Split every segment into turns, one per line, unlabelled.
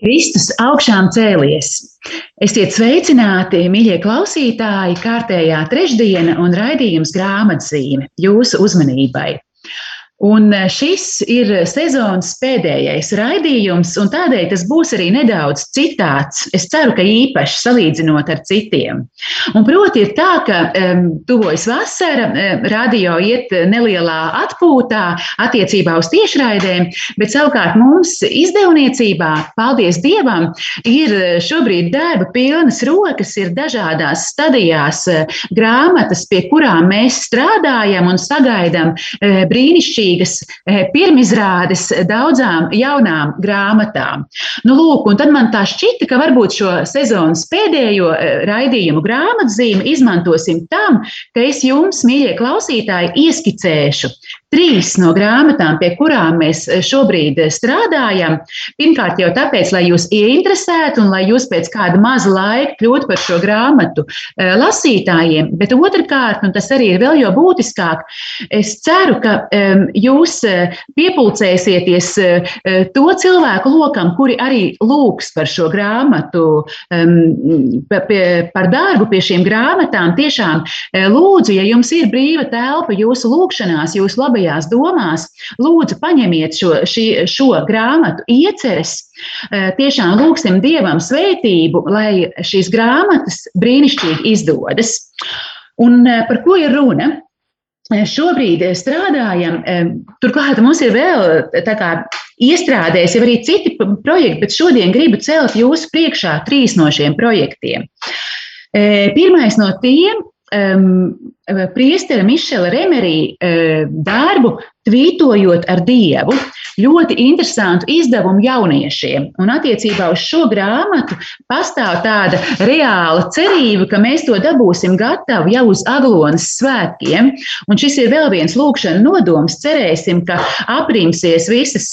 Kristus augšām cēlies. Esiet sveicināti, mīļie klausītāji, kārtējā trešdiena un raidījums grāmatzīme jūsu uzmanībai. Un eh, šis ir sezonas pēdējais raidījums, un tādēļ tas būs arī nedaudz citāds. Es ceru, ka īpaši salīdzinot ar citiem. Un proti, ir tā, ka um, tuvojas vasara, um, radio iet nelielā atpūtā attiecībā uz tiešraidēm, bet savukārt mums izdevniecībā, paldies Dievam, ir šobrīd darba pilnas rokas, ir dažādās stadijās grāmatas, pie kurām mēs strādājam un sagaidām brīnišķīgi brīnišķīgas eh, pirmizrādes daudzām jaunām grāmatām. Nu, lūk, un tad man tā šķita, ka varbūt šo sezonas pēdējo eh, raidījumu grāmatzīmi izmantosim tam, ka es jums, mīļie klausītāji, ieskicēšu trīs no grāmatām, pie kurām mēs eh, šobrīd strādājam. Pirmkārt, jau tāpēc, lai jūs ieinteresētu un lai jūs pēc kāda maza laika kļūtu par šo grāmatu lasītājiem, bet otrkārt, un tas arī ir vēl jo būtiskāk, es ceru, ka jūs eh, piepulcēsieties eh, eh, to cilvēku lokam, kuri arī lūgs par šo grāmatu, par darbu pie šīm grāmatām. Tiešām lūdzu, ja jums ir brīva telpa jūsu lūgšanās, jūsu labajās domās, lūdzu paņemiet šo, šī, šo grāmatu ieceres. Tiešām lūgsim Dievam svētību, lai šīs grāmatas brīnišķīgi izdodas. Un par ko ir runa? šobrīd strādājam. Turklāt mums ir vēl kā, iestrādēs jau arī citi projekti, bet šodien gribu celt jūsu priekšā trīs no šiem projektiem. Pirmais no tiem um, priestera Mišela Remerī uh, darbu Tvītojot ar Dievu. Ļoti interesantu izdevumu jauniešiem. Un attiecībā uz šo grāmatu pastāv tāda reāla cerība, ka mēs to dabūsim gatavu jau uz Aglonas svētkiem. Un šis ir vēl viens lūkšana nodoms. Cerēsim, ka aprimsies visas,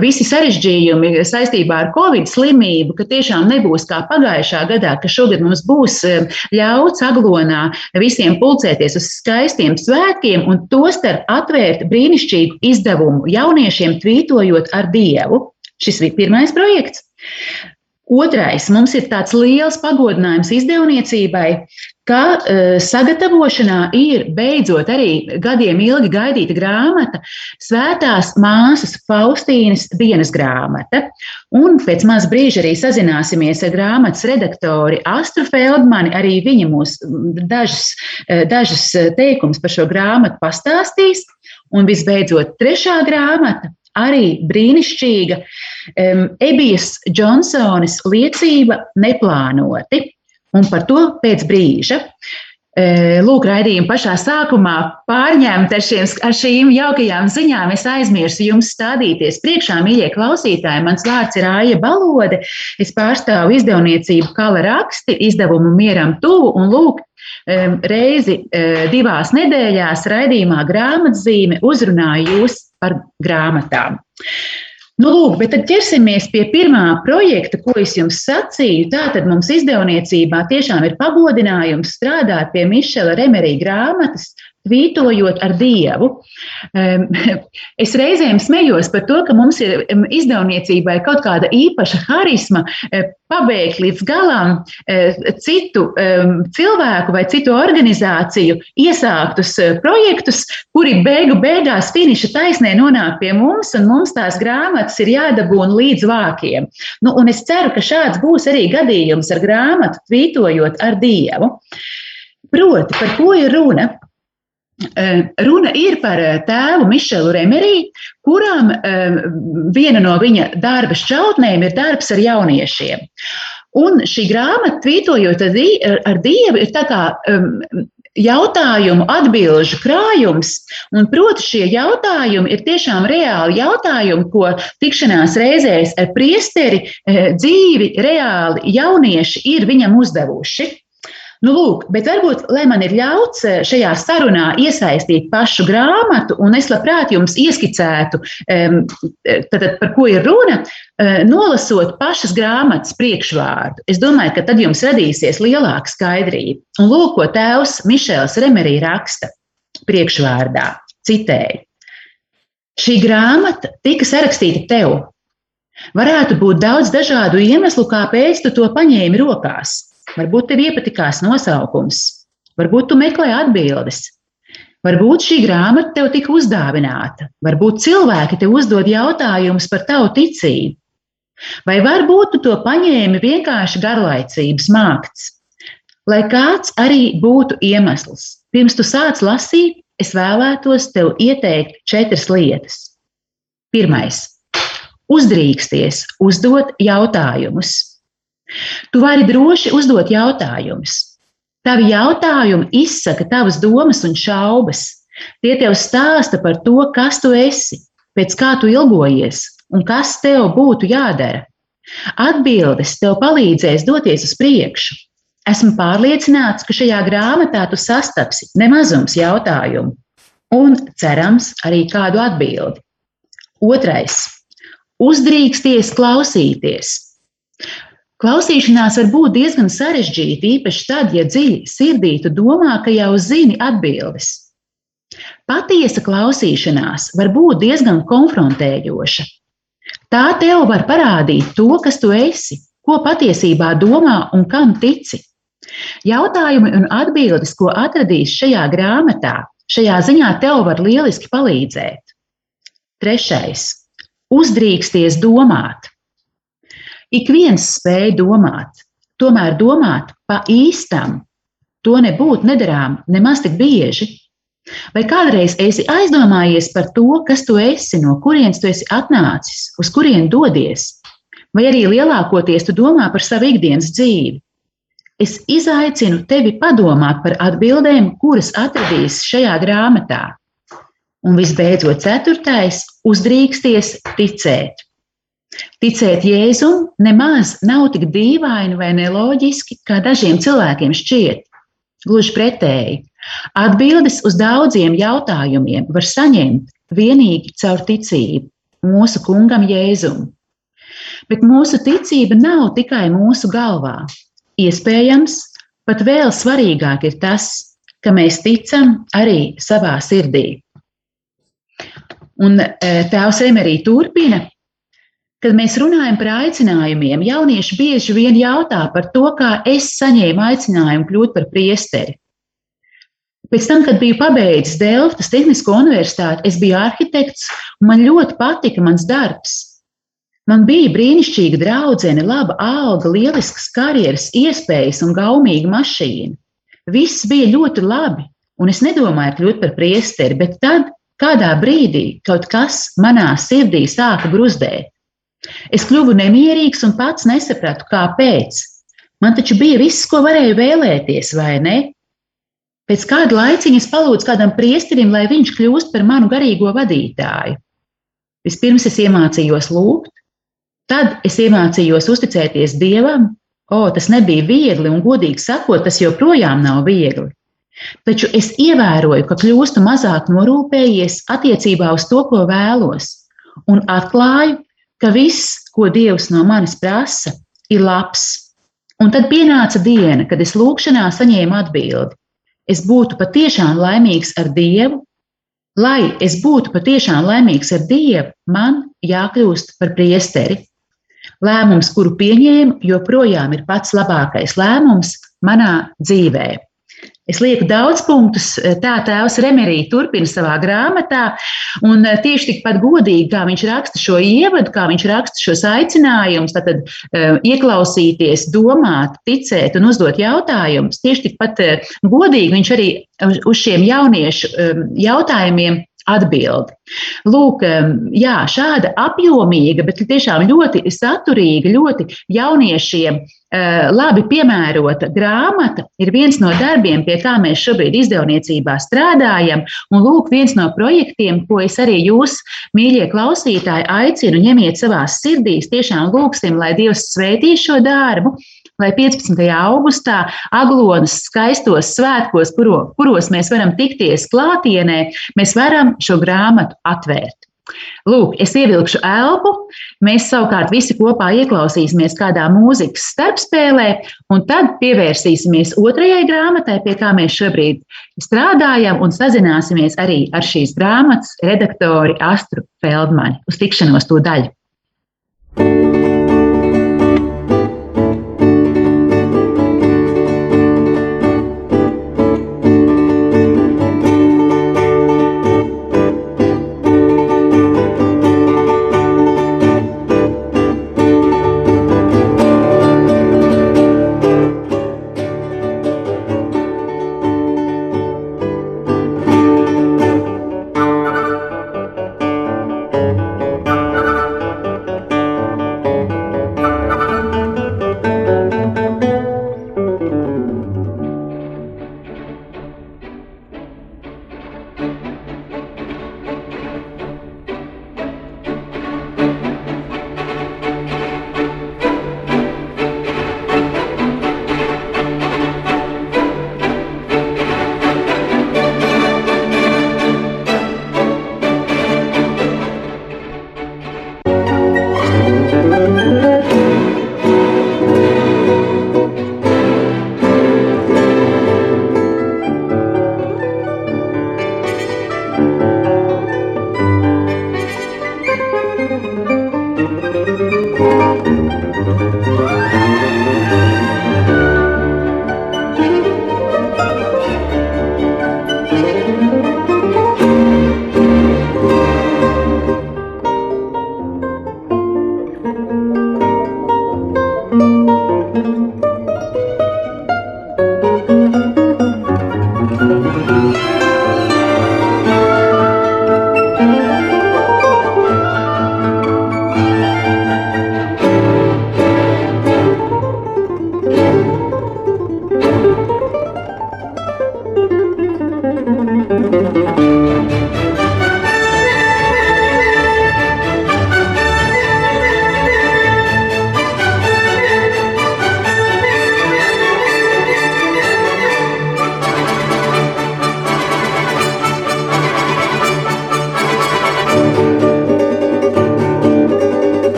visi sarežģījumi saistībā ar Covid slimību, ka tiešām nebūs kā pagājušā gadā, ka šogad mums būs ļauts Aglonā visiem pulcēties uz skaistiem svētkiem un tostarp atvērt brīnišķīgu izdevumu jauniešiem tvītojot ar Dievu. Šis bija pirmais projekts. Otrais, mums ir tāds liels pagodinājums izdevniecībai, ka uh, sagatavošanā ir beidzot arī gadiem ilgi gaidīta grāmata, Svētās māsas Faustīnas dienas grāmata. Un pēc maz brīža arī sazināsimies ar grāmatas redaktori Astru Feldmani. Arī viņa mums dažas, dažas teikumus par šo grāmatu pastāstīs. Un visbeidzot, trešā grāmata, arī brīnišķīga, um, Ebijas Džonsonas liecība neplānoti. Un par to pēc brīža. Lūk, raidījuma pašā sākumā pārņemta ar, šiem, ar šīm jaukajām ziņām. Es aizmirsu jums stādīties priekšā, mīļie klausītāji. Mans vārds ir Aija Balode. Es pārstāvu izdevniecību Kala raksti, izdevumu mieram tuvu. Un lūk, reizi divās nedēļās raidījumā grāmatzīme uzrunāju jūs par grāmatām. Nu, lūk, bet tad ķersimies pie pirmā projekta, ko es jums sacīju. Tātad mums izdevniecībā tiešām ir pagodinājums strādāt pie Mišela Remerī grāmatas tvītojot ar Dievu. Es reizēm smējos par to, ka mums ir izdevniecībai kaut kāda īpaša harisma eh, pabeigt līdz galam eh, citu cilvēku vai citu organizāciju iesāktus eh, projektus, kuri beigu beigās finiša taisnē nonāk pie mums, un mums tās grāmatas ir jādabūna līdz vākiem. Nu, un es ceru, ka šāds būs arī gadījums ar grāmatu tvītojot ar Dievu. Proti, par ko ir runa? Runa ir par tēvu Mišelu Remerī, kuram eh, viena no viņa darba šķautnēm ir darbs ar jauniešiem. Un šī grāmata, tvītojot ar Dievu, ir tā kā um, jautājumu, atbildžu krājums. Un, proti, šie jautājumi ir tiešām reāli jautājumi, ko tikšanās reizēs ar priesteri dzīvi, reāli jaunieši ir viņam uzdevuši. Nu, lūk, bet varbūt, lai man ir ļauts eh, šajā sarunā iesaistīt pašu grāmatu, un es labprāt jums ieskicētu, tad, par ko ir runa, eh, nolasot pašas grāmatas priekšvārdu. Es domāju, ka tad jums radīsies lielāka skaidrība. Un lūk, ko tēvs Mišels Remerī raksta priekšvārdā, citēju. Šī grāmata tika sarakstīta tev. Varētu būt daudz dažādu iemeslu, kāpēc tu to paņēmi rokās. Varbūt tev iepatikās nosaukums, varbūt tu meklē atbildes. Varbūt šī grāmata tev tika uzdāvināta, varbūt cilvēki tev uzdod jautājumus par tavu ticību. Vai varbūt tu to paņēmi vienkārši garlaicības mākts? Lai kāds arī būtu iemesls, pirms tu sāc lasīt, es vēlētos tev ieteikt četras lietas. Pirmais - uzdrīksties uzdot jautājumus. Tu vari droši uzdot jautājumus. Tavi jautājumi izsaka tavas domas un šaubas. Tie tev stāsta par to, kas tu esi, pēc kā tu ilgojies un kas tev būtu jādara. Atbildes tev palīdzēs doties uz priekšu. Esmu pārliecināts, ka šajā grāmatā tu sastapsi nemazums jautājumu un, cerams, arī kādu atbildi. Otrais - uzdrīksties klausīties. Klausīšanās var būt diezgan sarežģīta, īpaši tad, ja dziļi sirdī tu domā, ka jau zini atbildes. Patiesa klausīšanās var būt diezgan konfrontējoša. Tā tev var parādīt to, kas tu esi, ko patiesībā domā un kam tici. Jautājumi un atbildes, ko atradīs šajā grāmatā, šajā ziņā tev var lieliski palīdzēt. Trešais - uzdrīksties domāt. Ik viens spēja domāt, tomēr domāt pa īstam. To nebūtu nedarām nemaz tik bieži. Vai kādreiz esi aizdomājies par to, kas tu esi, no kurienes tu esi atnācis, uz kurien dodies? Vai arī lielākoties tu domā par savu ikdienas dzīvi? Es izaicinu tevi padomāt par atbildēm, kuras atradīs šajā grāmatā. Un visbeidzot, ceturtais - uzdrīksties ticēt. Ticēt Jēzum nemaz nav tik dīvaini vai neloģiski, kā dažiem cilvēkiem šķiet. Gluži pretēji. Atbildes uz daudziem jautājumiem var saņemt vienīgi caur ticību mūsu kungam Jēzum. Bet mūsu ticība nav tikai mūsu galvā. Iespējams, pat vēl svarīgāk ir tas, ka mēs ticam arī savā sirdī. Un eh, tēvs Emerī turpina, Kad mēs runājam par aicinājumiem, jaunieši bieži vien jautā par to, kā es saņēmu aicinājumu kļūt par priesteri. Pēc tam, kad biju pabeidzis Delftas Tehnisko universitāti, es biju arhitekts, un man ļoti patika mans darbs. Man bija brīnišķīga draudzene, laba alga, lielisks karjeras iespējas un gaumīga mašīna. Viss bija ļoti labi, un es nedomāju kļūt par priesteri, bet tad kādā brīdī kaut kas manā sirdī sāka bruzdēt. Es kļuvu nemierīgs un pats nesapratu, kāpēc. Man taču bija viss, ko varēju vēlēties, vai ne? Pēc kāda laiciņa es palūdzu kādam priesterim, lai viņš kļūst par manu garīgo vadītāju. Vispirms es iemācījos lūgt, tad es iemācījos uzticēties Dievam. O, tas nebija viegli, un godīgi sakot, tas joprojām nav viegli. Taču es ievēroju, ka kļūstu mazāk norūpējies attiecībā uz to, ko vēlos, un atklāju, ka viss, ko Dievs no manis prasa, ir labs. Un tad pienāca diena, kad es lūgšanā saņēmu atbildi. Es būtu patiešām laimīgs ar Dievu. Lai es būtu patiešām laimīgs ar Dievu, man jākļūst par priesteri. Lēmums, kuru pieņēmu, joprojām ir pats labākais lēmums manā dzīvēm. Es lieku daudz punktus, eh, tā tēvs Remerī turpina savā grāmatā, un eh, tieši tikpat godīgi, kā viņš raksta šo ievadu, kā viņš raksta šos aicinājumus, tad uh, ieklausīties, domāt, ticēt un uzdot jautājumus, tieši tikpat uh, godīgi viņš arī uz šiem jauniešu um, jautājumiem atbildi. Lūk, jā, šāda apjomīga, bet tiešām ļoti saturīga, ļoti jauniešiem eh, labi piemērota grāmata ir viens no darbiem, pie kā mēs šobrīd izdevniecībā strādājam. Un lūk, viens no projektiem, ko es arī jūs, mīļie klausītāji, aicinu ņemiet savās sirdīs, tiešām lūgsim, lai Dievs svētī šo darbu lai 15. augustā Aglonas skaistos svētkos, kuro, kuros mēs varam tikties klātienē, mēs varam šo grāmatu atvērt. Lūk, es ievilkšu elpu, mēs savukārt visi kopā ieklausīsimies kādā mūzikas starpspēlē, un tad pievērsīsimies otrajai grāmatai, pie kā mēs šobrīd strādājam, un sazināsimies arī ar šīs grāmatas redaktori Astru Feldmani. Uz tikšanos to daļu!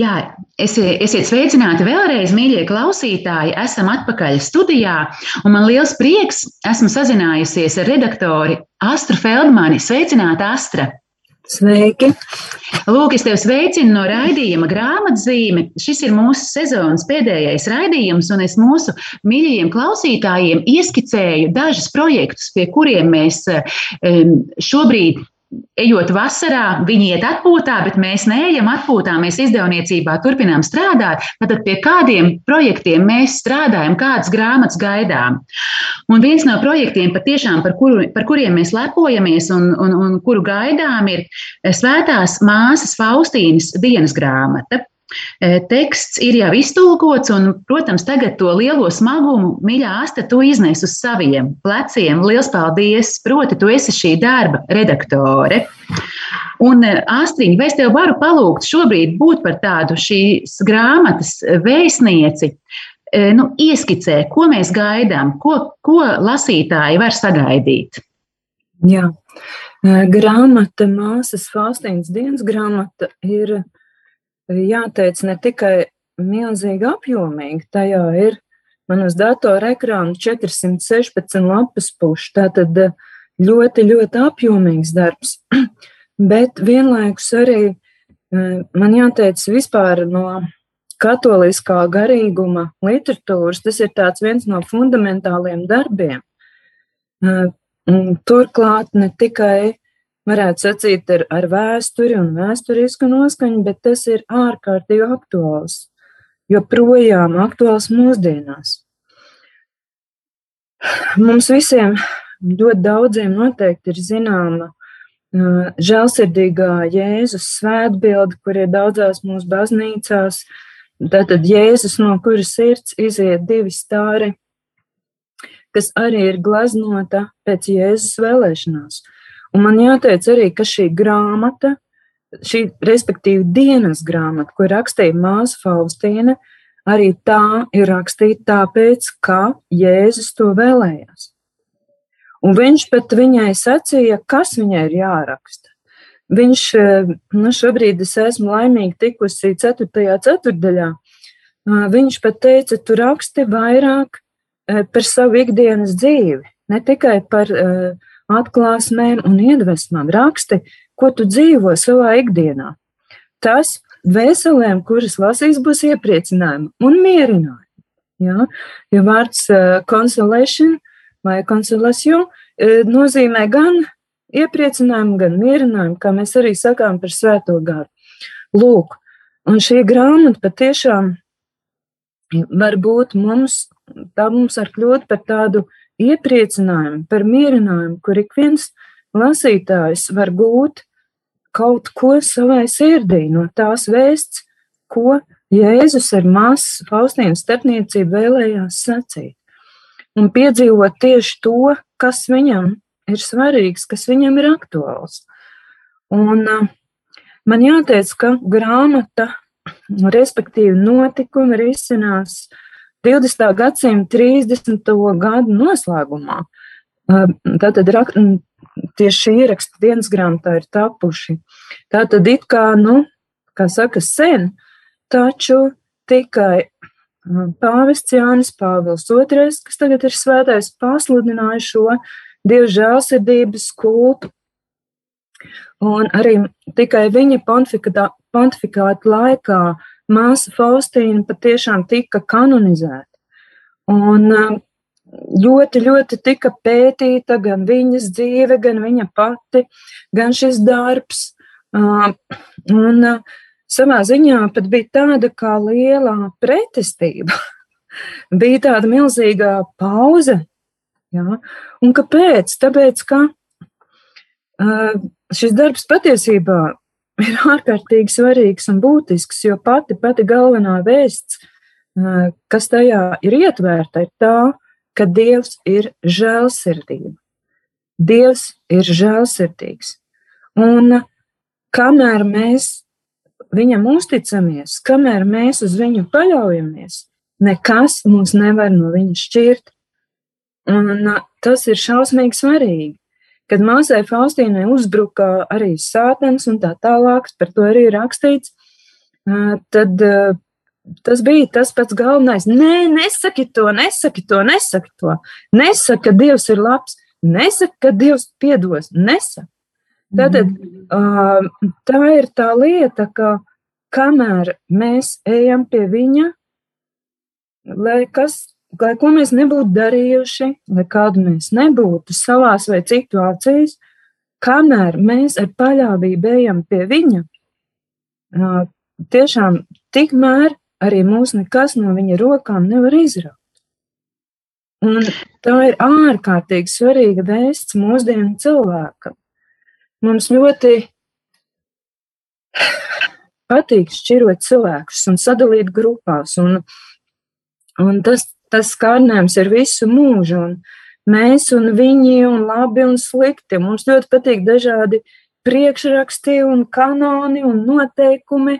Jā, esiet, esiet sveicināti vēlreiz, mīļie klausītāji. Esam atpakaļ studijā, un man liels prieks. Esmu sazinājusies ar redaktori Astru Feldmani. Sveicināta, Astra!
Sveiki!
Lūk, es tevi sveicinu no raidījuma grāmatzīme. Šis ir mūsu sezonas pēdējais raidījums, un es mūsu mīļajiem klausītājiem ieskicēju dažus projektus, pie kuriem mēs šobrīd ejot vasarā, viņi iet atpūtā, bet mēs neejam atpūtā. Mēs izdevniecībā turpinām strādāt. Tad pie kādiem projektiem mēs strādājam, kādas grāmatas gaidām. Un viens no projektiem, patiešām, par, kuru, par kuriem mēs lepojamies un, un, un kuru gaidām, ir Svētās māsas Faustīnas dienas grāmata. Teksts ir jau iztulkots, un, protams, tagad to lielo smagumu, mīļā asta, tu iznes uz saviem pleciem. Lielas paldies! Proti, tu esi šī darba redaktore. Un, Astriņa, vai es tev varu palūgt šobrīd būt par tādu šīs grāmatas vēstnieci? Nu, ieskicē, ko mēs gaidām, ko, ko lasītāji var sagaidīt.
Jā, grāmata, māsas Faustīnas dienas grāmata ir jāteic ne tikai milzīgi apjomīgi, tajā ir man uz datora ekrāna 416 lapas pušu, tātad eh, ļoti, ļoti apjomīgs darbs, bet vienlaikus arī eh, man jāteic vispār no katoliskā garīguma literatūras, tas ir tāds viens no fundamentāliem darbiem. Eh, turklāt ne tikai varētu sacīt, ar, ar vēsturi un vēsturisku noskaņu, bet tas ir ārkārtīgi aktuāls, joprojām aktuāls mūsdienās. Mums visiem ļoti daudziem noteikti ir zināma uh, žēlsirdīgā Jēzus svētbilde, kur ir daudzās mūsu baznīcās, Tātad Jēzus, no kuras sirds iziet divi stāri, kas arī ir glaznota pēc Jēzus vēlēšanās. Un man jāteic arī, ka šī grāmata, šī respektīvi dienas grāmata, ko rakstīja māsa Faustīna, arī tā ir rakstīta tāpēc, ka Jēzus to vēlējās. Un viņš pat viņai sacīja, kas viņai ir jāraksta. Viņš, nu, šobrīd es esmu laimīgi tikusi 4. ceturdaļā. Viņš pat teica, tu raksti vairāk par savu ikdienas dzīvi, ne tikai par atklāsmēm un iedvesmām. Raksti, ko tu dzīvo savā ikdienā. Tas vēselēm, kuras lasīs, būs iepriecinājumi un mierinājumi. Ja? Jo vārds consolation vai consolation nozīmē gan iepriecinājumu, gan mierinājumu, kā mēs arī sakām par svēto garu. Lūk, un šī grāmata patiešām var būt mums, tā mums var kļūt par tādu iepriecinājumu, par mierinājumu, kur ik viens lasītājs var gūt kaut ko savai sirdī no tās vēsts, ko Jēzus ar masu Faustīnas starpniecību vēlējās sacīt. Un piedzīvot tieši to, kas viņam ir svarīgs, kas viņam ir aktuāls. Un man jāteic, ka grāmata, respektīvi notikumi, risinās 20. gadsimta 30. gadu noslēgumā. Tātad tieši šī ieraksta dienas grāmatā ir tapuši. Tātad it kā, nu, kā saka, sen, taču tikai pāvests Jānis Pāvils II, kas tagad ir svētais, pasludināja šo Dieva žēlsirdības kultu. Un arī tikai viņa pontifikāta laikā māsa Faustīna patiešām tika kanonizēta. Un um, ļoti, ļoti tika pētīta gan viņas dzīve, gan viņa pati, gan šis darbs. Um, un uh, savā ziņā pat bija tāda kā lielā pretestība. bija tāda milzīga pauze Ja? Un kāpēc? Tāpēc, ka uh, šis darbs patiesībā ir ārkārtīgi svarīgs un būtisks, jo pati, pati galvenā vēsts, kas tajā ir ietvērta, ir tā, ka Dievs ir žēlsirdība. Dievs ir žēlsirdīgs. Un kamēr mēs viņam uzticamies, kamēr mēs uz viņu paļaujamies, nekas mūs nevar no viņa šķirt. Un tas ir šausmīgi svarīgi. Kad māsai Faustīnai uzbruka arī sātens un tā tālāk, par to arī rakstīts, tad tas bija tas pats galvenais. Nē, nesaki to, nesaki to, nesaki to. Nesaki, ka Dievs ir labs, nesaki, ka Dievs piedos, nesaki. Tātad tā ir tā lieta, ka kamēr mēs ejam pie viņa, lai kas lai ko mēs nebūtu darījuši, vai kādu mēs nebūtu savās vai situācijas, kamēr mēs ar paļāvību ejam pie viņa, tiešām tikmēr arī mūs nekas no viņa rokām nevar izraut. Un tā ir ārkārtīgi svarīga vēsts mūsdienu cilvēkam. Mums ļoti patīk šķirot cilvēkus un sadalīt grupās, un, un tas tas skarnējums ir visu mūžu, un mēs un viņi, un labi un slikti. Mums ļoti patīk dažādi priekšraksti un kanoni un noteikumi,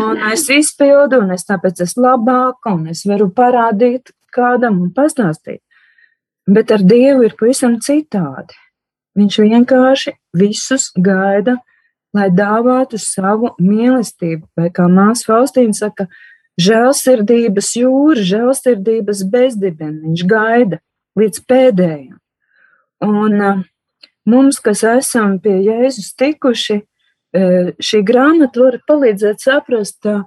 un es izpildu, un es tāpēc esmu labāka, un es varu parādīt kādam un pastāstīt. Bet ar Dievu ir pavisam citādi. Viņš vienkārši visus gaida, lai dāvātu savu mīlestību, vai kā māsa Faustīna saka, žēlsirdības jūra, žēlsirdības bezdibeni. Viņš gaida līdz pēdējiem. Un uh, mums, kas esam pie Jēzus tikuši, uh, šī grāmata var palīdzēt saprast, uh,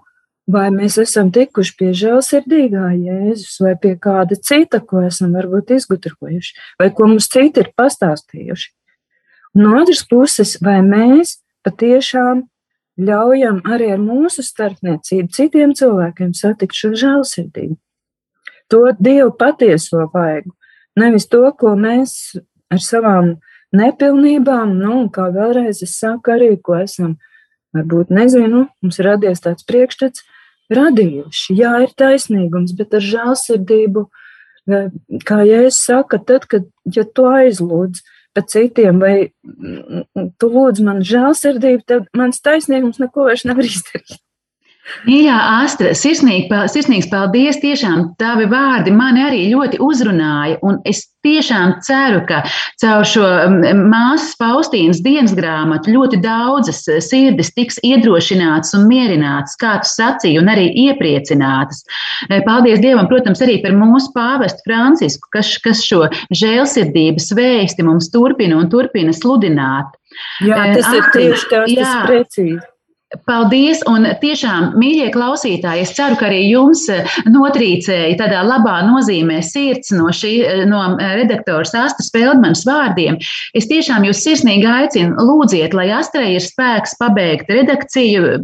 vai mēs esam tikuši pie žēlsirdīgā Jēzus vai pie kāda cita, ko esam varbūt izgudrojuši, vai ko mums citi ir pastāstījuši. No otras puses, vai mēs patiešām ļaujam arī ar mūsu starpniecību citiem cilvēkiem satikt šo žēlsirdību. To Dievu patieso vaigu, nevis to, ko mēs ar savām nepilnībām, nu, kā vēlreiz es saku arī, ko esam, varbūt nezinu, mums ir radies tāds priekšstats, radījuši. Jā, ir taisnīgums, bet ar žēlsirdību, eh, kā Jēzus saka, tad, kad ja tu aizlūdz par citiem, vai mm, tu lūdz man žēlsirdību, tad mans taisnīgums neko vairs nevar izdarīt.
Mīļā Astra, sirsnīgs paldies. Tiešām tavi vārdi mani arī ļoti uzrunāja. Un es tiešām ceru, ka caur šo māsas Faustīnas dienas grāmatu ļoti daudzas eh, sirdis tiks iedrošinātas un mierinātas, kā tu sacīji, un arī iepriecinātas. Eh, paldies Dievam, protams, arī par mūsu pāvestu Francisku, kas, kas šo žēlsirdības vēsti mums turpina un turpina sludināt.
Jā, tas ir tieši tas, tas precīzi.
Paldies! Un tiešām, mīļie klausītāji, es ceru, ka arī jums eh, notrīcēja tādā labā nozīmē sirds no, šī, eh, no eh, redaktoras Astas Feldmanas vārdiem. Es tiešām jūs sirsnīgi aicinu, lūdziet, lai Astrai ir spēks pabeigt redakciju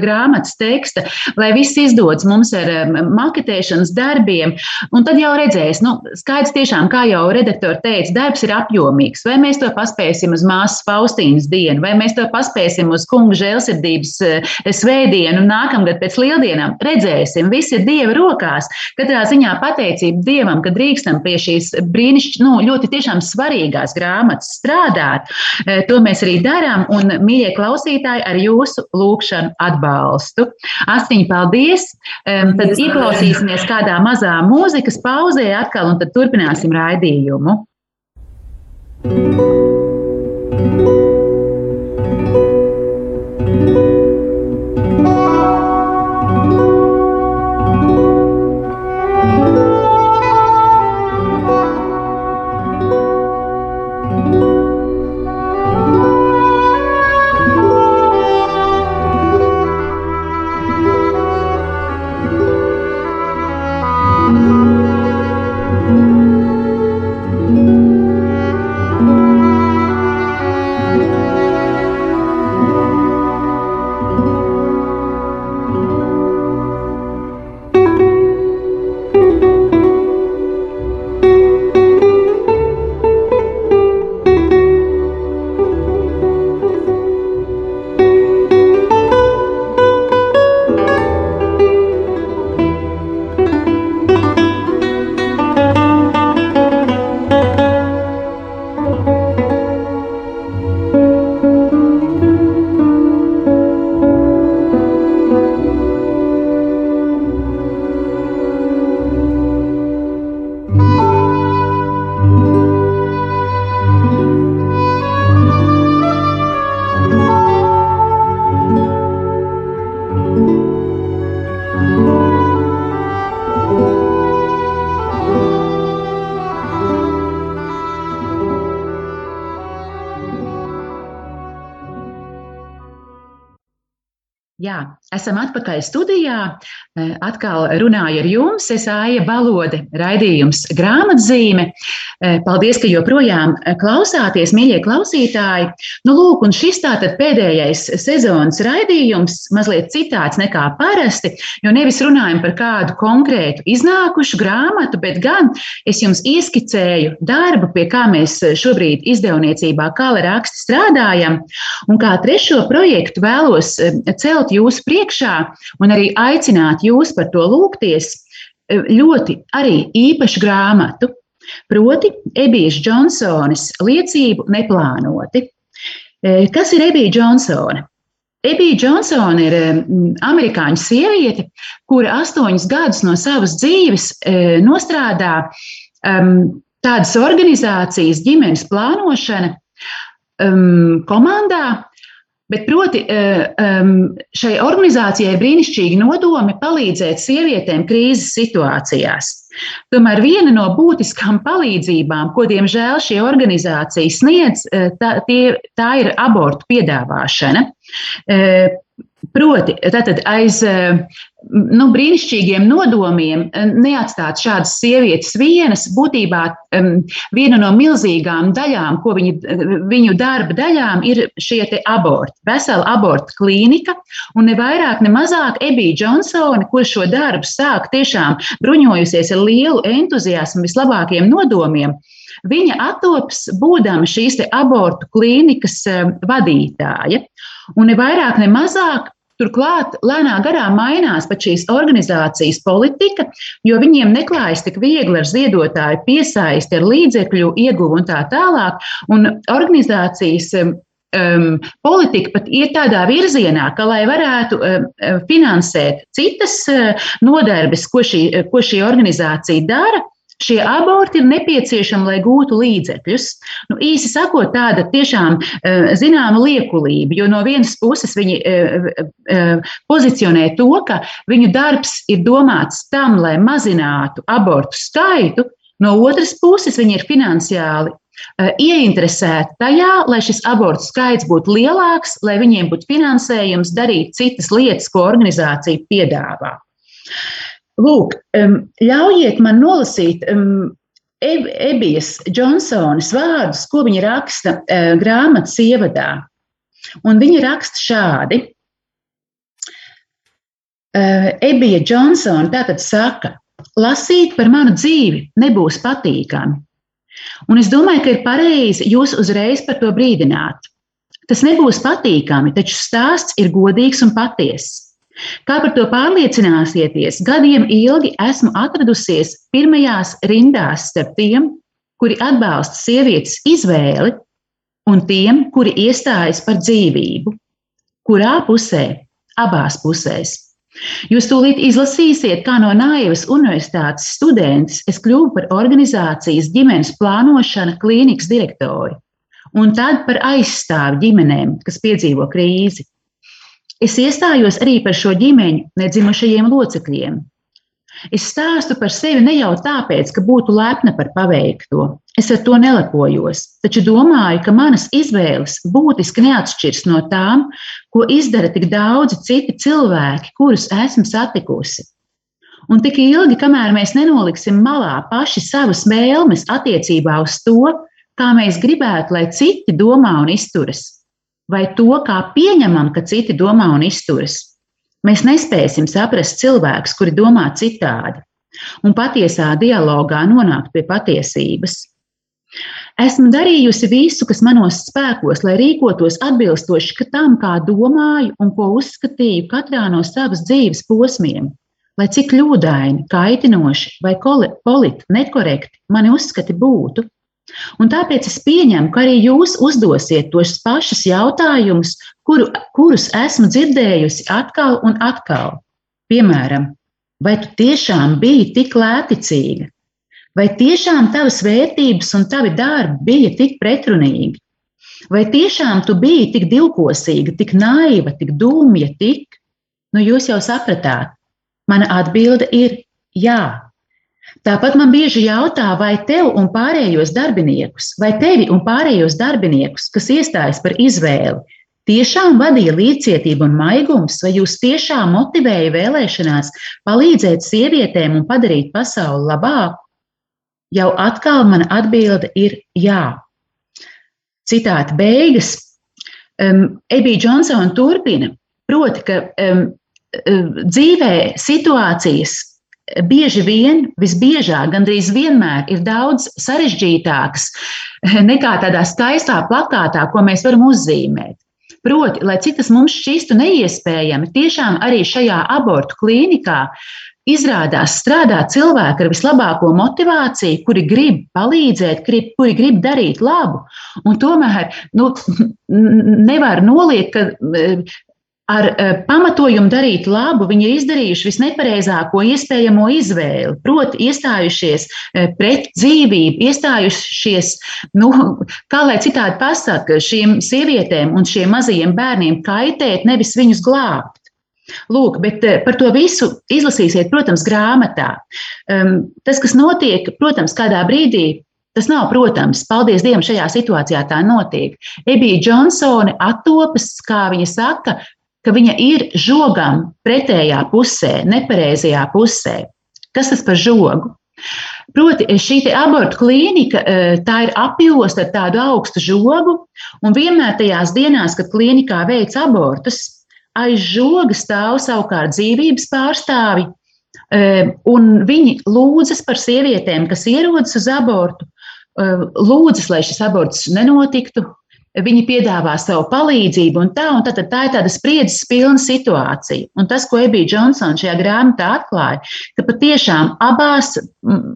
grāmatas teksta, lai viss izdodas mums ar maketēšanas darbiem. Un tad jau redzēs, nu, skaidrs tiešām, kā jau redaktori teica, darbs ir apjomīgs. Vai mēs to paspēsim uz māsas Faustīnas dienu, vai mēs to paspēsim uz kunga žēlsirdības žēlsirdības eh, svētdienu un nākamgad pēc lieldienām. Redzēsim, viss ir Dieva rokās. Katrā ziņā pateicība Dievam, ka drīkstam pie šīs brīnišķīgās, nu, ļoti tiešām svarīgās grāmatas strādāt. Eh, to mēs arī darām un, mīļie klausītāji, ar jūsu lūgšanu atbalstu. Astiņi, paldies! Tad ieklausīsimies kādā mazā mūzikas pauzē atkal un tad turpināsim raidījumu. thank you Esam atpakaļ studijā. Atkal runāju ar jums. Es Aija Balode, raidījums grāmatzīme. Paldies, ka joprojām klausāties, mīļie klausītāji. Nu, lūk, un šis tātad pēdējais sezonas raidījums, mazliet citāds nekā parasti, jo nevis runājam par kādu konkrētu iznākušu grāmatu, bet gan es jums ieskicēju darbu, pie kā mēs šobrīd izdevniecībā Kala raksti strādājam, un kā trešo projektu vēlos eh, celt jūsu priekšā un arī aicināt jūs par to lūgties e, ļoti arī īpašu grāmatu. Proti, Ebijas Džonsonas liecību neplānoti. E, kas ir Ebija Džonsona? Ebija Džonsona ir amerikāņu sieviete, kura astoņus gadus no savas dzīves e, nostrādā tādas organizācijas ģimenes plānošana komandā, Bet, proti, eh, šai organizācijai brīnišķīgi nodomi palīdzēt sievietēm krīzes situācijās. Tomēr viena no būtiskām palīdzībām, ko diemžēl šī organizācija sniedz, eh, tā, tie, tā ir abortu piedāvāšana. Eh, proti, tātad aiz nu, brīnišķīgiem nodomiem eh, neatstāt šādas sievietes vienas, būtībā um, viena no milzīgām daļām, ko viņi, viņu darba daļām, ir šie aborti. Vesela abortu klīnika, un ne vairāk, ne mazāk Ebija Džonsone, kur šo darbu sāk tiešām bruņojusies ar lielu entuziasmu, vislabākiem nodomiem. Viņa attops būdama šīs abortu klīnikas vadītāja. Un ne vairāk, ne mazāk Turklāt lēnā garā mainās pat šīs organizācijas politika, jo viņiem neklājas tik viegli ar ziedotāju piesaisti, ar līdzekļu ieguvu un tā tālāk. Un organizācijas um, politika pat ir tādā virzienā, ka, lai varētu um, finansēt citas uh, nodarbes, ko šī, ko šī organizācija dara, Šie aborti ir nepieciešami, lai gūtu līdzekļus. Nu, īsi sakot, tāda tiešām uh, zināma liekulība, jo no vienas puses viņi uh, uh, pozicionē to, ka viņu darbs ir domāts tam, lai mazinātu abortu skaitu, no otras puses viņi ir finansiāli ieinteresēti tajā, lai šis abortu skaits būtu lielāks, lai viņiem būtu finansējums darīt citas lietas, ko organizācija piedāvā. Lūk, ļaujiet man nolasīt Ebijas Džonsonas vārdus, ko viņa raksta eh, grāmatas ievadā. Un viņa raksta šādi. Eh, Ebija Džonsona tātad saka, lasīt par manu dzīvi nebūs patīkami, Un es domāju, ka ir pareizi jūs uzreiz par to brīdināt. Tas nebūs patīkami, taču stāsts ir godīgs un patiess. Kā par to pārliecināsieties, gadiem ilgi esmu atradusies pirmajās rindās starp tiem, kuri atbalsta sievietes izvēli, un tiem, kuri iestājas par dzīvību. Kurā pusē? Abās pusēs. Jūs tūlīt izlasīsiet, kā no Naivas universitātes students es kļuvu par organizācijas ģimenes plānošana klīnikas direktori un tad par aizstāvi ģimenēm, kas piedzīvo krīzi. Es iestājos arī par šo ģimeņu nedzimušajiem locekļiem, Es stāstu par sevi ne jau tāpēc, ka būtu lepna par paveikto. Es ar to nelepojos, taču domāju, ka manas izvēles būtiski neatšķiras no tām, ko izdara tik daudzi citi cilvēki, kurus esmu satikusi. Un tik ilgi, kamēr mēs nenoliksim malā paši savas vēlmes attiecībā uz to, kā mēs gribētu, lai citi domā un izturas, vai to, kā pieņemam, ka citi domā un izturas, Mēs nespēsim saprast cilvēkus, kuri domā citādi, un patiesā dialogā nonākt pie patiesības. Esmu darījusi visu, kas manos spēkos, lai rīkotos atbilstoši tam, kā domāju un ko uzskatīju katrā no savas dzīves posmiem, lai cik kļūdaini, kaitinoši vai politi nekorekti mani uzskati būtu. Un tāpēc es pieņemu, ka arī jūs uzdosiet tos pašus jautājumus, kuru, kurus esmu dzirdējusi atkal un atkal. Piemēram, vai tu tiešām biji tik lēticīga? Vai tiešām tavas vērtības un tavi darbi bija tik pretrunīgi? Vai tiešām tu biji tik divkosīga, tik naiva, tik dumja, tik? Nu, jūs jau sapratāt, mana atbilde ir jā. Tāpat man bieži jautā, vai tev un pārējos darbiniekus, vai tevi un pārējos darbiniekus, kas iestājas par izvēli, tiešām vadīja līdzcietība un maigums, vai jūs tiešām motivēja vēlēšanās palīdzēt sievietēm un padarīt pasauli labāku? Jau atkal mana atbilde ir jā. Citāta beigas. Um, Ebija Džonsona turpina, proti, ka um, dzīvē situācijas, bieži vien, visbiežāk, gandrīz vienmēr ir daudz sarežģītākas nekā tādā skaistā plakātā, ko mēs varam uzzīmēt. Proti, lai cik tas mums šķistu neiespējami, tiešām arī šajā abortu klīnikā izrādās strādā cilvēki ar vislabāko motivāciju, kuri grib palīdzēt, grib, kuri grib darīt labu. Un tomēr nu, nevar noliekt, ka ar uh, pamatojumu darīt labu, viņi ir izdarījuši visnepareizāko iespējamo izvēli. Proti, iestājušies uh, pret dzīvību, iestājušies, nu, kā lai citādi pasakā, šīm sievietēm un šiem mazajiem bērniem kaitēt, nevis viņus glābt. Lūk, bet uh, par to visu izlasīsiet, protams, grāmatā. Tas, kas notiek, protams, kādā brīdī Tas nav, protams, paldies Dievam, šajā situācijā tā notiek. Ebija Džonsone attopas, kā viņa saka, ka viņa ir žogam pretējā pusē, nepareizajā pusē. Kas tas par žogu? Proti, šī abortu klīnika e, tā ir apjosta ar tādu augstu žogu, un vienmēr tajās dienās, kad klīnikā veic abortus, aiz žoga stāv savukārt dzīvības pārstāvi, e, un viņi lūdzas par sievietēm, kas ierodas uz abortu, lūdzas, lai šis aborts nenotiktu, Viņi piedāvā savu palīdzību, un tā, un tā, tā ir tāda spriedzes pilna situācija. Un tas, ko Ebija Džonsona šajā grāmatā atklāja, ka patiešām abās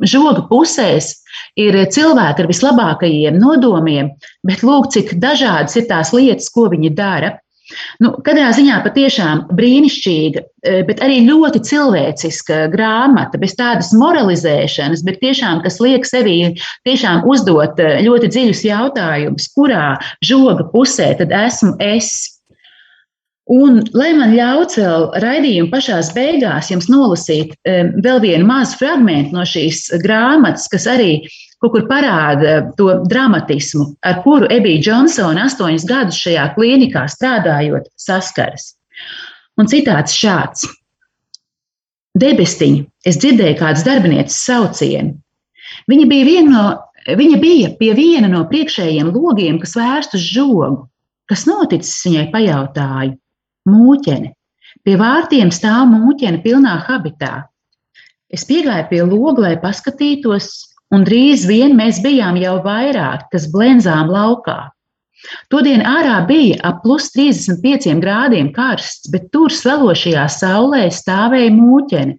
žoga pusēs ir cilvēki ar vislabākajiem nodomiem, bet lūk, cik dažādas ir tās lietas, ko viņi dara. Nu, katrā ziņā patiešām brīnišķīga, e, bet arī ļoti cilvēciska grāmata, bez tādas moralizēšanas, bet tiešām, kas liek sevī tiešām uzdot e, ļoti dziļus jautājumus, kurā žoga pusē tad esmu es. Un, lai man ļauts vēl raidījuma pašās beigās jums nolasīt e, vēl vienu mazu fragment no šīs grāmatas, kas arī kaut kur parāda to dramatismu, ar kuru Ebija Džonsona astoņus gadus šajā klīnikā strādājot, saskaras. Un citāts šāds: Debestiņa, es dzirdēju kādas darbinieces saucienu. Viņa bija, no, viņa bija pie viena no priekšējiem logiem, kas vērst uz žogu. Kas noticis, viņai pajautāju. Mūķene. Pie vārtiem stāv mūķene pilnā habitā. Es piegāju pie loga, lai paskatītos, un drīz vien mēs bijām jau vairāk, kas blenzām laukā. Todien ārā bija ap plus 35 grādiem karsts, bet tur svelošajā saulē stāvēja mūķene,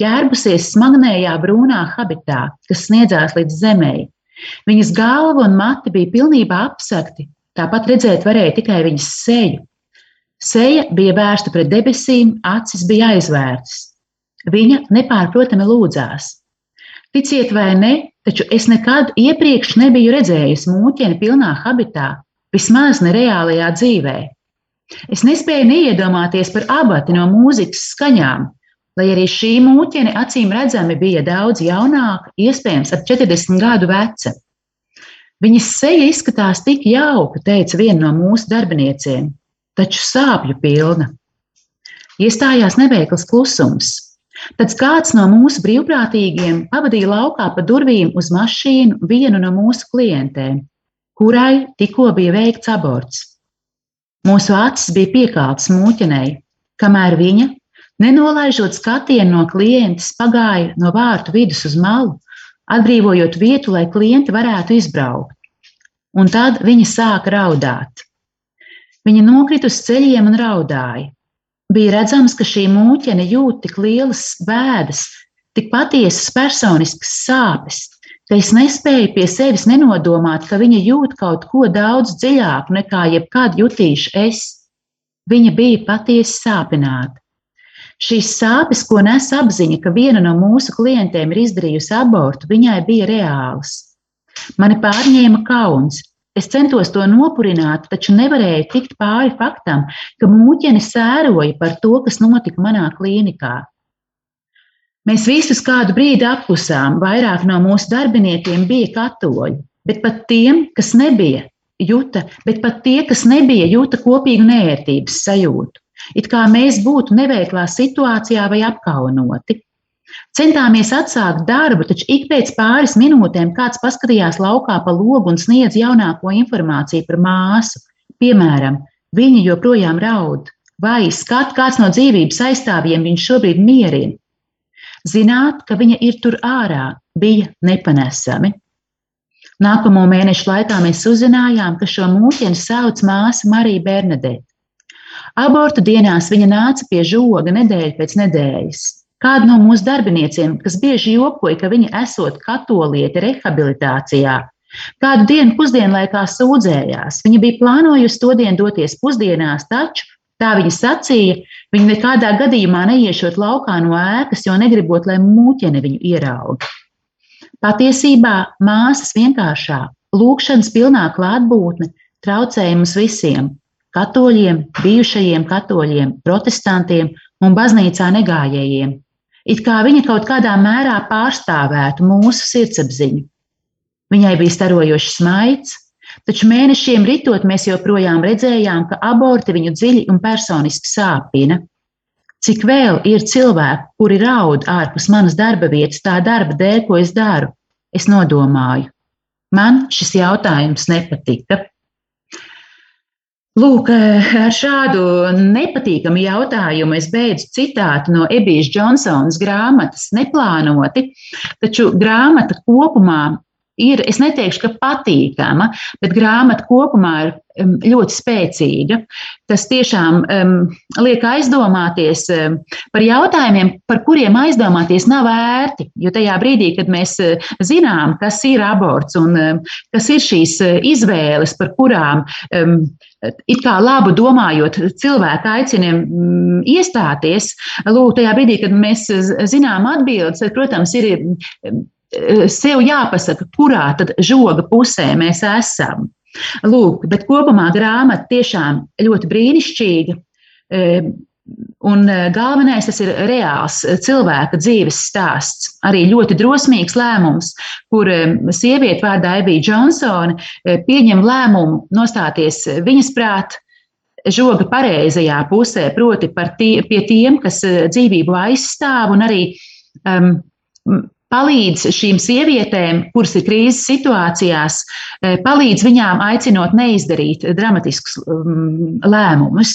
ģērbusies smagnējā brūnā habitā, kas sniedzās līdz zemei. Viņas galva un mati bija pilnībā apsakti, tāpat redzēt varēja tikai viņas seju. Seja bija vērsta pret debesīm, acis bija aizvērtas. Viņa nepārprotami lūdzās. Ticiet vai ne, taču es nekad iepriekš nebiju redzējis mūķeni pilnā habitā, vismaz nereālajā dzīvē. Es nespēju neiedomāties par abati no mūzikas skaņām, lai arī šī mūķene acīm redzami bija daudz jaunāka, iespējams, ap 40 gadu veca. Viņas seja izskatās tik jauka, teica viena no mūsu darbiniecēm, taču sāpju pilna. Iestājās neveikls klusums. Tad kāds no mūsu brīvprātīgiem pavadīja laukā pa durvīm uz mašīnu vienu no mūsu klientēm, kurai tikko bija veikts aborts. Mūsu acis bija piekaltas mūķenei, kamēr viņa, nenolaižot skatienu no klientes, pagāja no vārtu vidus uz malu, atbrīvojot vietu, lai klienti varētu izbraukt. Un tad viņa sāka raudāt. Viņa nokrita uz ceļiem un raudāja. Bija redzams, ka šī mūķene jūt tik lielas bēdas, tik patiesas personiskas sāpes, ka es nespēju pie sevis nenodomāt, ka viņa jūt kaut ko daudz dziļāku nekā jebkad jutīšu es. Viņa bija patiesi sāpināta. Šīs sāpes, ko nes apziņa, ka viena no mūsu klientiem ir izdarījusi abortu, viņai bija reālas. Mani pārņēma kauns, Es centos to nopurināt, taču nevarēju tikt pāri faktam, ka mūķene sēroja par to, kas notika manā klīnikā. Mēs visus kādu brīdi apklusām, vairāk no mūsu darbiniekiem bija katoļi, bet pat tiem, kas nebija, juta, bet pat tie, kas nebija, jūta kopīgu nērtības sajūtu. It kā mēs būtu neveiklā situācijā vai apkaunoti. Centāmies atsākt darbu, taču ik pēc pāris minūtēm kāds paskatījās laukā pa logu un sniedz jaunāko informāciju par māsu. Piemēram, viņa joprojām raud, vai skat kāds no dzīvības aizstāvjiem viņš šobrīd mierina. Zināt, ka viņa ir tur ārā, bija nepanesami. Nākamo mēnešu laikā mēs uzzinājām, ka šo mūķeni sauc māsa Marija Bernadette. Abortu dienās viņa nāca pie žoga nedēļu pēc nedēļas. Kāda no mūsu darbiniecēm, kas bieži jokoja, ka viņa esot katolieti rehabilitācijā, kādu dienu pusdienlaikā sūdzējās. Viņa bija plānojusi to dienu doties pusdienās, taču, tā viņa sacīja, viņa nekādā gadījumā neiešot laukā no ēkas, jo negribot, lai mūķene viņu ieraudzītu. Patiesībā māsas vienkāršā, lūkšanas pilnā klātbūtne traucēja mums visiem - katoļiem, bijušajiem katoļiem, protestantiem un baznīcā negājējiem. It kā viņa kaut kādā mērā pārstāvētu mūsu sirdsapziņu. Viņai bija starojošs maigs, taču mēnešiem ritot mēs joprojām redzējām, ka aborti viņu dziļi un personiski sāpina. Cik vēl ir cilvēku, kuri raud ārpus manas darba vietas, tā darba dēļ, ko es daru? Es nodomāju. Man šis jautājums nepatika. Lūk, ar šādu nepatīkamu jautājumu es beidzu citātu no Ebijas Džonsonas grāmatas Neplānoti, taču grāmata kopumā ir, es neteikšu, ka patīkama, bet grāmata kopumā ir um, ļoti spēcīga. Tas tiešām um, liek aizdomāties um, par jautājumiem, par kuriem aizdomāties nav vērti. Jo tajā brīdī, kad mēs uh, zinām, kas ir aborts un um, kas ir šīs uh, izvēles, par kurām um, it kā labu domājot, cilvēki aicina mm, iestāties, lūk, tajā brīdī, kad mēs zinām atbildes, tad, protams, ir sev jāpasaka, kurā tad žoga pusē mēs esam. Lūk, bet kopumā grāmata tiešām ļoti brīnišķīga. E, un e, galvenais tas ir reāls cilvēka dzīves stāsts. Arī ļoti drosmīgs lēmums, kur e, sieviete vārdā Evija Džonsona pieņem lēmumu nostāties viņas prāt žoga pareizajā pusē, proti tie, pie tiem, kas dzīvību aizstāv un arī um, palīdz šīm sievietēm, kuras ir krīzes situācijās, eh, palīdz viņām aicinot neizdarīt dramatiskus um, lēmumus.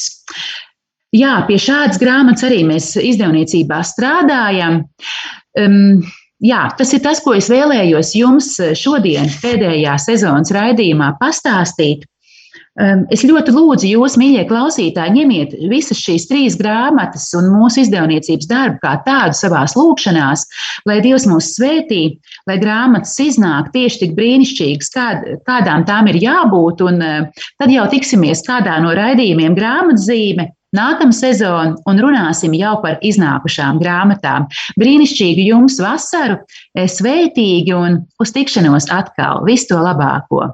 Jā, pie šādas grāmatas arī mēs izdevniecībā strādājam. Um, jā, tas ir tas, ko es vēlējos jums šodien, pēdējā sezonas raidījumā, pastāstīt. Es ļoti lūdzu jūs, mīļie klausītāji, ņemiet visas šīs trīs grāmatas un mūsu izdevniecības darbu kā tādu savās lūkšanās, lai Dievs mūs svētī, lai grāmatas iznāk tieši tik brīnišķīgas, kād, kādām tām ir jābūt, un tad jau tiksimies kādā no raidījumiem grāmatzīme. Nākamā sezona un runāsim jau par iznākušām grāmatām. Brīnišķīgu jums vasaru, svētīgi un uz tikšanos atkal. Visu to labāko!